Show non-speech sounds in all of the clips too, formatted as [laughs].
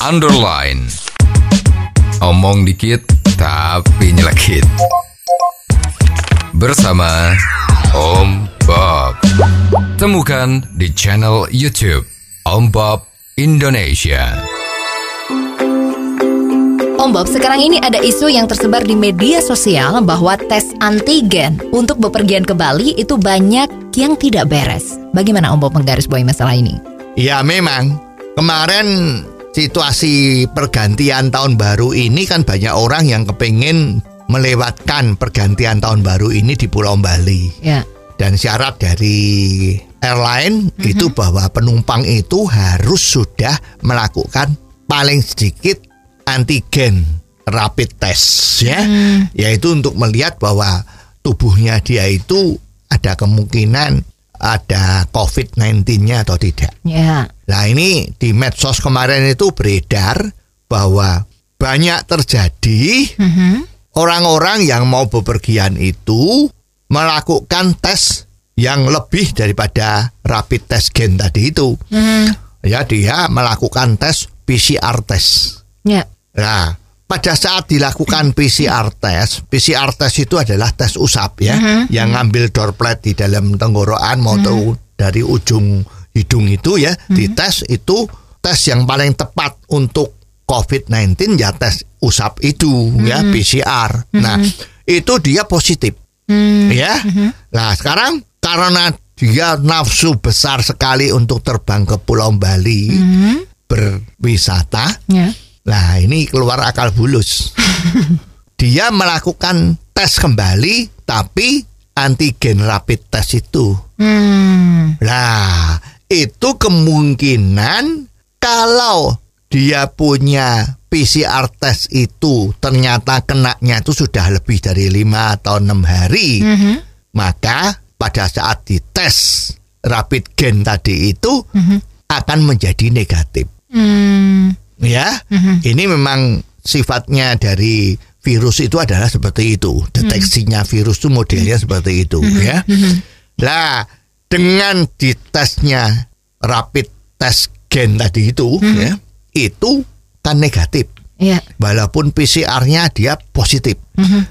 underline. Omong dikit tapi nyelekit. Bersama Om Bob. Temukan di channel YouTube Om Bob Indonesia. Om Bob, sekarang ini ada isu yang tersebar di media sosial bahwa tes antigen untuk bepergian ke Bali itu banyak yang tidak beres. Bagaimana Om Bob menggarisbawahi masalah ini? Ya memang kemarin situasi pergantian tahun baru ini kan banyak orang yang kepingin melewatkan pergantian tahun baru ini di Pulau Bali. Ya. Dan syarat dari airline itu bahwa penumpang itu harus sudah melakukan paling sedikit antigen rapid test ya. Yaitu untuk melihat bahwa tubuhnya dia itu ada kemungkinan ada COVID-19-nya atau tidak. Ya. Nah ini di medsos kemarin itu beredar bahwa banyak terjadi orang-orang yang mau bepergian itu melakukan tes yang lebih daripada rapid test gen tadi itu. Ya dia melakukan tes PCR test. Ya. Nah, pada saat dilakukan PCR test, PCR test itu adalah tes usap ya, yang ngambil droplet di dalam tenggorokan mau tahu dari ujung hidung itu ya, dites itu tes yang paling tepat untuk COVID-19 ya tes usap itu ya PCR. Nah, itu dia positif. Ya. Nah, sekarang karena dia nafsu besar sekali untuk terbang ke Pulau Bali berwisata, Ya. Nah ini keluar akal bulus. [laughs] Dia melakukan tes kembali tapi antigen rapid test itu. Hmm. Nah itu kemungkinan kalau dia punya PCR test itu ternyata kenaknya itu sudah lebih dari lima atau enam hari, maka pada saat dites rapid gen tadi itu akan menjadi negatif Hmm. Ya ini memang sifatnya dari virus itu adalah seperti itu. Deteksinya virus itu modelnya seperti itu ya. Lah dengan ditesnya rapid test gen tadi itu ya itu kan negatif. Ya. walaupun PCR-nya dia positif.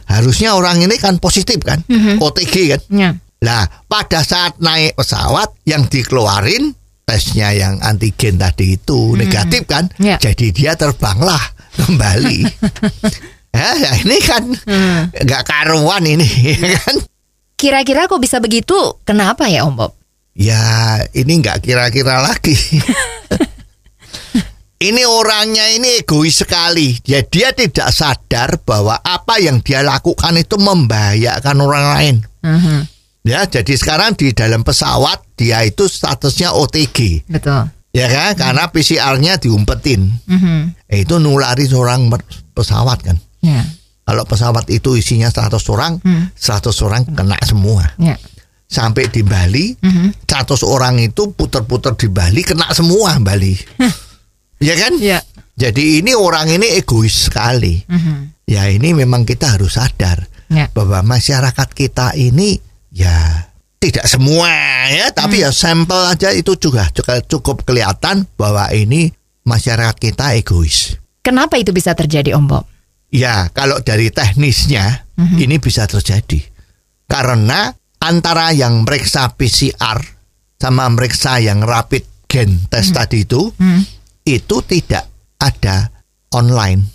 Harusnya orang ini kan positif kan? OTG kan? Ya. lah pada saat naik pesawat yang dikeluarin tesnya yang antigen tadi itu negatif kan, Ya. jadi dia terbanglah kembali. ya, [laughs] ya, ini kan nggak karuan ini, ya kan? Kira-kira kok bisa begitu? Kenapa ya Om Bob? Ya ini nggak kira-kira lagi. [laughs] ini orangnya ini egois sekali. Ya dia tidak sadar bahwa apa yang dia lakukan itu membahayakan orang lain. Mhm. Ya, jadi sekarang di dalam pesawat dia itu statusnya OTG, Betul. ya kan? Karena PCR-nya diumpetin. Eh, itu nulari seorang pesawat kan. Ya. Kalau pesawat itu isinya 100 orang, 100 orang kena semua. Ya. Sampai di Bali, 100 orang itu puter-puter di Bali kena semua Bali. ya kan? Ya. Jadi ini orang ini egois sekali. Mhm. Ya ini memang kita harus sadar Ya. bahwa masyarakat kita ini ya tidak semua ya, tapi ya sampel aja itu juga cukup kelihatan bahwa ini masyarakat kita egois. Kenapa itu bisa terjadi Om Bob? Ya, kalau dari teknisnya ini bisa terjadi. Karena antara yang meriksa PCR sama meriksa yang rapid gen test tadi itu itu tidak ada online.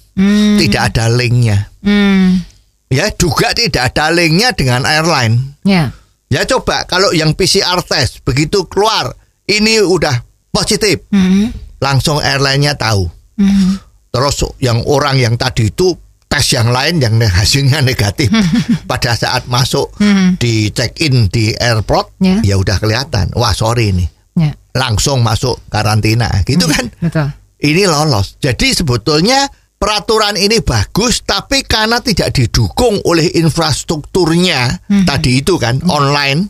Tidak ada linknya. Hmm. Ya, juga tidak ada linknya dengan airline. Ya. Ya coba kalau yang PCR test begitu keluar ini udah positif, Mhm. langsung airline-nya tahu. Mhm. Terus yang orang yang tadi itu tes yang lain yang hasilnya negatif [laughs] pada saat masuk di check in di airport Ya. ya udah kelihatan. Wah sorry ini Ya. langsung masuk karantina gitu kan. Betul. Ini lolos. Jadi sebetulnya peraturan ini bagus tapi karena tidak didukung oleh infrastrukturnya tadi itu kan online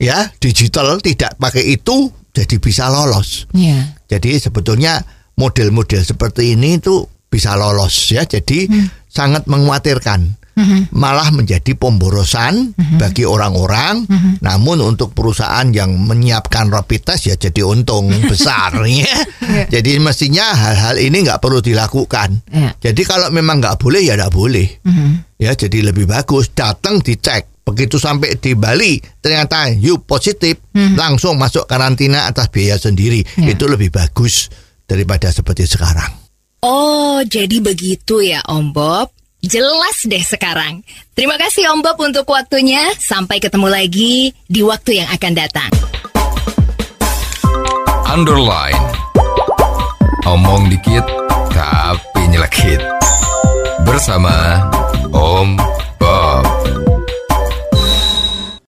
ya digital tidak pakai itu jadi bisa lolos. Ya. Jadi sebetulnya model-model seperti ini itu bisa lolos ya. Jadi sangat mengkhawatirkan. Malah menjadi pemborosan bagi orang-orang. Namun untuk perusahaan yang menyiapkan rapid test ya jadi untung [laughs] besar ya. Jadi mestinya hal-hal ini nggak perlu dilakukan. Ya. Jadi kalau memang nggak boleh ya nggak boleh. Ya jadi lebih bagus datang dicek. Begitu sampai di Bali ternyata you positif langsung masuk karantina atas biaya sendiri. Ya. Itu lebih bagus daripada seperti sekarang. Oh, jadi begitu ya Om Bob. Jelas deh sekarang. Terima kasih Om Bob untuk waktunya. Sampai ketemu lagi di waktu yang akan datang. Underline. Omong dikit tapi nyelekit. Bersama Om